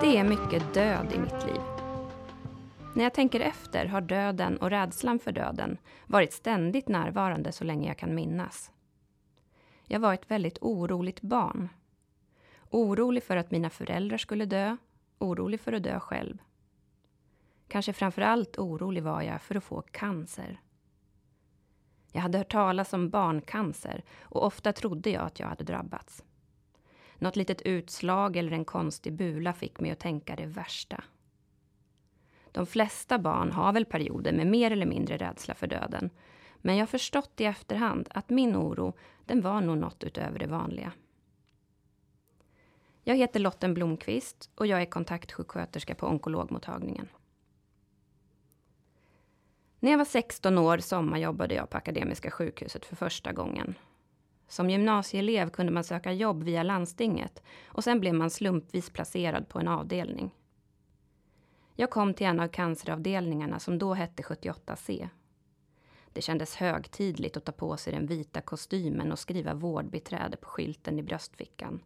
Det är mycket död i mitt liv. När jag tänker efter har döden och rädslan för döden varit ständigt närvarande så länge jag kan minnas. Jag var ett väldigt oroligt barn. Orolig för att mina föräldrar skulle dö, orolig för att dö själv. Kanske framför allt orolig var jag för att få cancer. Jag hade hört talas om barncancer och ofta trodde jag att jag hade drabbats. Något litet utslag eller en konstig bula fick mig att tänka det värsta. De flesta barn har väl perioder med mer eller mindre rädsla för döden. Men jag har förstått i efterhand att min oro, den var nog något utöver det vanliga. Jag heter Lotten Blomqvist och jag är kontaktsjuksköterska på onkologmottagningen. När jag var 16 år sommarjobbade jag på Akademiska sjukhuset för första gången. Som gymnasieelev kunde man söka jobb via landstinget och sen blev man slumpvis placerad på en avdelning. Jag kom till en av canceravdelningarna som då hette 78C. Det kändes högtidligt att ta på sig den vita kostymen och skriva vårdbiträde på skylten i bröstfickan.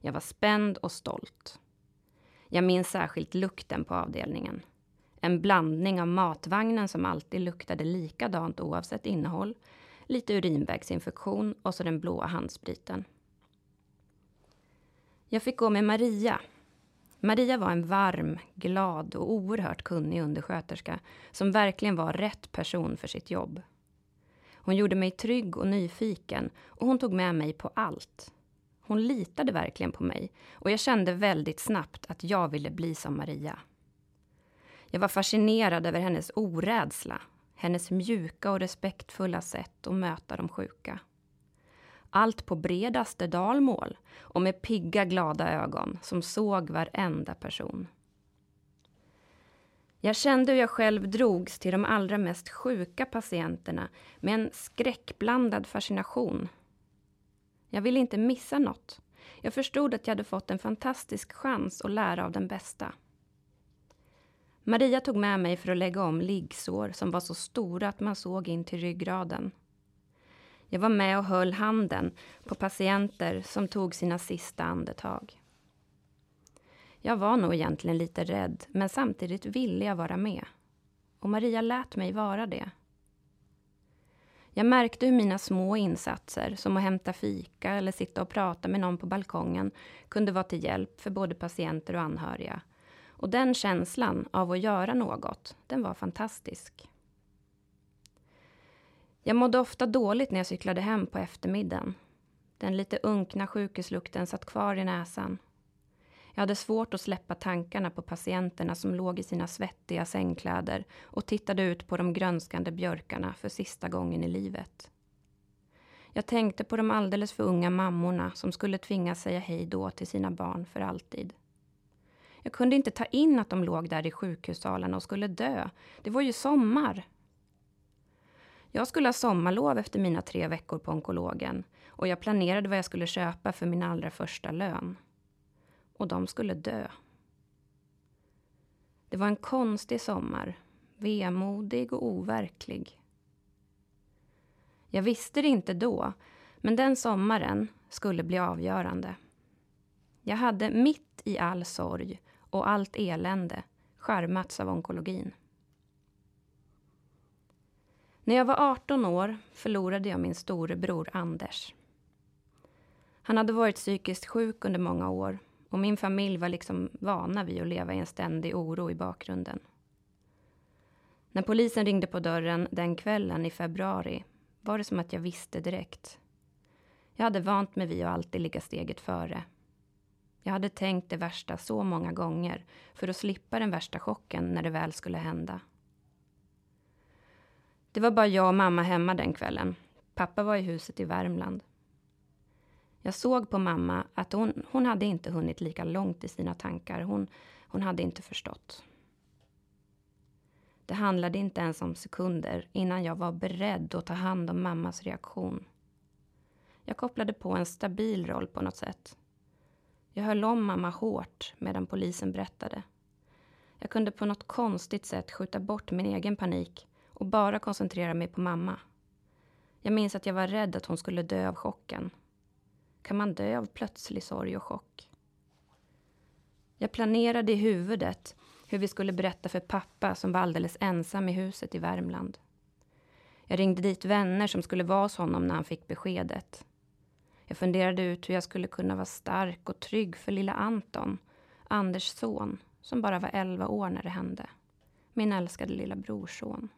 Jag var spänd och stolt. Jag minns särskilt lukten på avdelningen. En blandning av matvagnen som alltid luktade likadant oavsett innehåll, lite urinvägsinfektion och så den blåa handspriten. Jag fick gå med Maria. Maria var en varm, glad och oerhört kunnig undersköterska som verkligen var rätt person för sitt jobb. Hon gjorde mig trygg och nyfiken och hon tog med mig på allt. Hon litade verkligen på mig och jag kände väldigt snabbt att jag ville bli som Maria. Jag var fascinerad över hennes orädsla, hennes mjuka och respektfulla sätt att möta de sjuka. Allt på bredaste dalmål och med pigga, glada ögon som såg varenda person. Jag kände hur jag själv drogs till de allra mest sjuka patienterna med en skräckblandad fascination. Jag ville inte missa något. Jag förstod att jag hade fått en fantastisk chans att lära av den bästa. Maria tog med mig för att lägga om liggsår som var så stora att man såg in till ryggraden. Jag var med och höll handen på patienter som tog sina sista andetag. Jag var nog egentligen lite rädd, men samtidigt ville jag vara med. Och Maria lät mig vara det. Jag märkte hur mina små insatser, som att hämta fika eller sitta och prata med någon på balkongen, kunde vara till hjälp för både patienter och anhöriga. Och den känslan av att göra något, den var fantastisk. Jag mådde ofta dåligt när jag cyklade hem på eftermiddagen. Den lite unkna sjukhuslukten satt kvar i näsan. Jag hade svårt att släppa tankarna på patienterna som låg i sina svettiga sängkläder och tittade ut på de grönskande björkarna för sista gången i livet. Jag tänkte på de alldeles för unga mammorna som skulle tvingas säga hej då till sina barn för alltid. Jag kunde inte ta in att de låg där i sjukhussalen och skulle dö. Det var ju sommar. Jag skulle ha sommarlov efter mina tre veckor på onkologen och jag planerade vad jag skulle köpa för min allra första lön. Och de skulle dö. Det var en konstig sommar, vemodig och overklig. Jag visste det inte då, men den sommaren skulle bli avgörande. Jag hade mitt i all sorg och allt elände skärmats av onkologin. När jag var 18 år förlorade jag min storebror Anders. Han hade varit psykiskt sjuk under många år och min familj var liksom vana vid att leva i en ständig oro i bakgrunden. När polisen ringde på dörren den kvällen i februari var det som att jag visste direkt. Jag hade vant mig vid att alltid ligga steget före. Jag hade tänkt det värsta så många gånger för att slippa den värsta chocken när det väl skulle hända. Det var bara jag och mamma hemma den kvällen. Pappa var i huset i Värmland. Jag såg på mamma att hon, hon hade inte hunnit lika långt i sina tankar. Hon, hon hade inte förstått. Det handlade inte ens om sekunder innan jag var beredd att ta hand om mammas reaktion. Jag kopplade på en stabil roll på något sätt. Jag höll om mamma hårt medan polisen berättade. Jag kunde på något konstigt sätt skjuta bort min egen panik och bara koncentrera mig på mamma. Jag minns att jag var rädd att hon skulle dö av chocken. Kan man dö av plötslig sorg och chock? Jag planerade i huvudet hur vi skulle berätta för pappa som var alldeles ensam i huset i Värmland. Jag ringde dit vänner som skulle vara hos honom när han fick beskedet. Jag funderade ut hur jag skulle kunna vara stark och trygg för lilla Anton, Anders son, som bara var 11 år när det hände. Min älskade lilla brorson.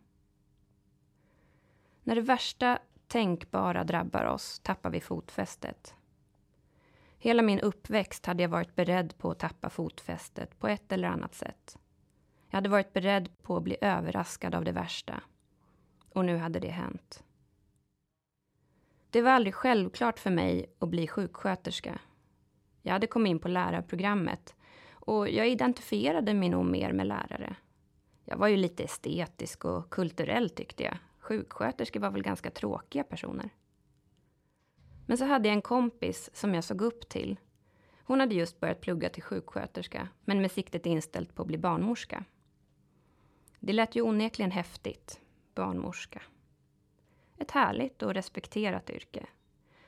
När det värsta tänkbara drabbar oss tappar vi fotfästet. Hela min uppväxt hade jag varit beredd på att tappa fotfästet på ett eller annat sätt. Jag hade varit beredd på att bli överraskad av det värsta. Och nu hade det hänt. Det var aldrig självklart för mig att bli sjuksköterska. Jag hade kommit in på lärarprogrammet och jag identifierade mig nog mer med lärare. Jag var ju lite estetisk och kulturell tyckte jag. Sjuksköterskor var väl ganska tråkiga personer. Men så hade jag en kompis som jag såg upp till. Hon hade just börjat plugga till sjuksköterska, men med siktet inställt på att bli barnmorska. Det lät ju onekligen häftigt, barnmorska. Ett härligt och respekterat yrke.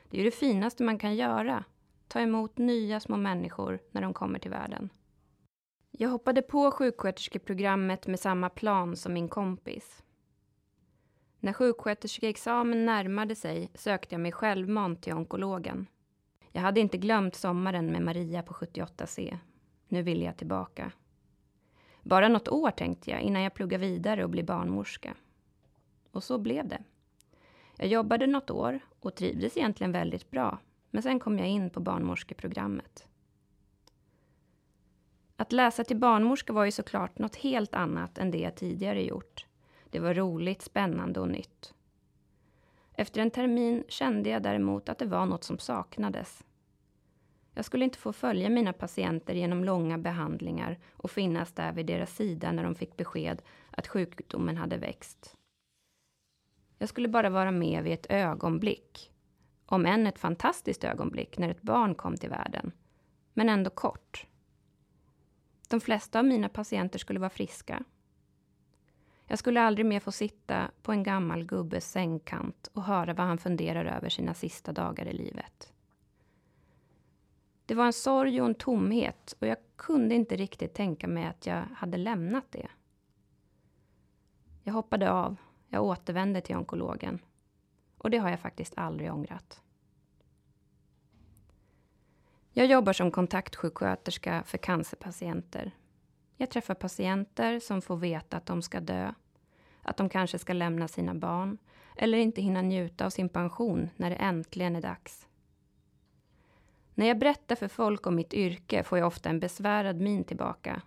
Det är ju det finaste man kan göra, ta emot nya små människor när de kommer till världen. Jag hoppade på sjuksköterskeprogrammet med samma plan som min kompis. När sjuksköterskeexamen närmade sig sökte jag mig självmant till onkologen. Jag hade inte glömt sommaren med Maria på 78C. Nu ville jag tillbaka. Bara något år tänkte jag innan jag pluggade vidare och blev barnmorska. Och så blev det. Jag jobbade något år och trivdes egentligen väldigt bra. Men sen kom jag in på barnmorskeprogrammet. Att läsa till barnmorska var ju såklart något helt annat än det jag tidigare gjort. Det var roligt, spännande och nytt. Efter en termin kände jag däremot att det var något som saknades. Jag skulle inte få följa mina patienter genom långa behandlingar och finnas där vid deras sida när de fick besked att sjukdomen hade växt. Jag skulle bara vara med vid ett ögonblick. Om än ett fantastiskt ögonblick när ett barn kom till världen. Men ändå kort. De flesta av mina patienter skulle vara friska jag skulle aldrig mer få sitta på en gammal gubbes sängkant och höra vad han funderar över sina sista dagar i livet. Det var en sorg och en tomhet och jag kunde inte riktigt tänka mig att jag hade lämnat det. Jag hoppade av. Jag återvände till onkologen. Och det har jag faktiskt aldrig ångrat. Jag jobbar som kontaktsjuksköterska för cancerpatienter jag träffar patienter som får veta att de ska dö, att de kanske ska lämna sina barn eller inte hinna njuta av sin pension när det äntligen är dags. När jag berättar för folk om mitt yrke får jag ofta en besvärad min tillbaka.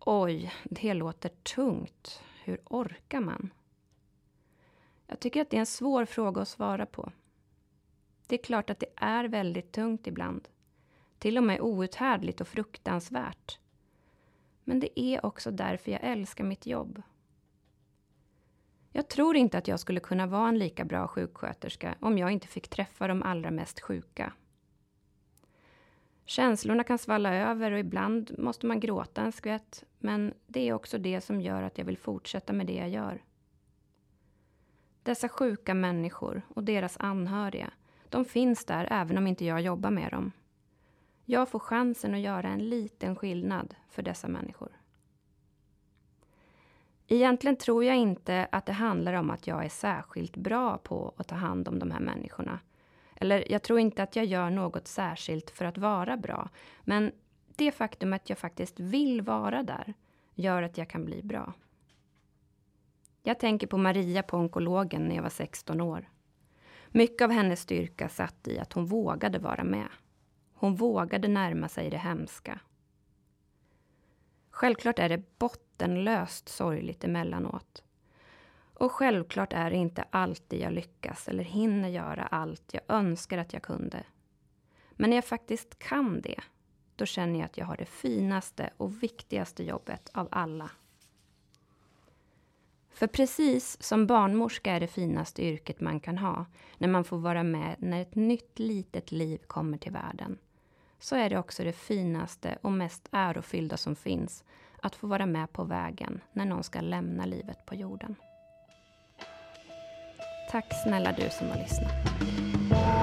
Oj, det låter tungt. Hur orkar man? Jag tycker att det är en svår fråga att svara på. Det är klart att det är väldigt tungt ibland. Till och med outhärdligt och fruktansvärt. Men det är också därför jag älskar mitt jobb. Jag tror inte att jag skulle kunna vara en lika bra sjuksköterska om jag inte fick träffa de allra mest sjuka. Känslorna kan svalla över och ibland måste man gråta en skvätt, men det är också det som gör att jag vill fortsätta med det jag gör. Dessa sjuka människor och deras anhöriga, de finns där även om inte jag jobbar med dem. Jag får chansen att göra en liten skillnad för dessa människor. Egentligen tror jag inte att det handlar om att jag är särskilt bra på att ta hand om de här människorna. Eller jag tror inte att jag gör något särskilt för att vara bra. Men det faktum att jag faktiskt vill vara där gör att jag kan bli bra. Jag tänker på Maria på onkologen när jag var 16 år. Mycket av hennes styrka satt i att hon vågade vara med. Hon vågade närma sig det hemska. Självklart är det bottenlöst sorgligt emellanåt. Och självklart är det inte alltid jag lyckas eller hinner göra allt jag önskar att jag kunde. Men när jag faktiskt kan det, då känner jag att jag har det finaste och viktigaste jobbet av alla. För precis som barnmorska är det finaste yrket man kan ha när man får vara med när ett nytt litet liv kommer till världen så är det också det finaste och mest ärofyllda som finns att få vara med på vägen när någon ska lämna livet på jorden. Tack snälla du som har lyssnat.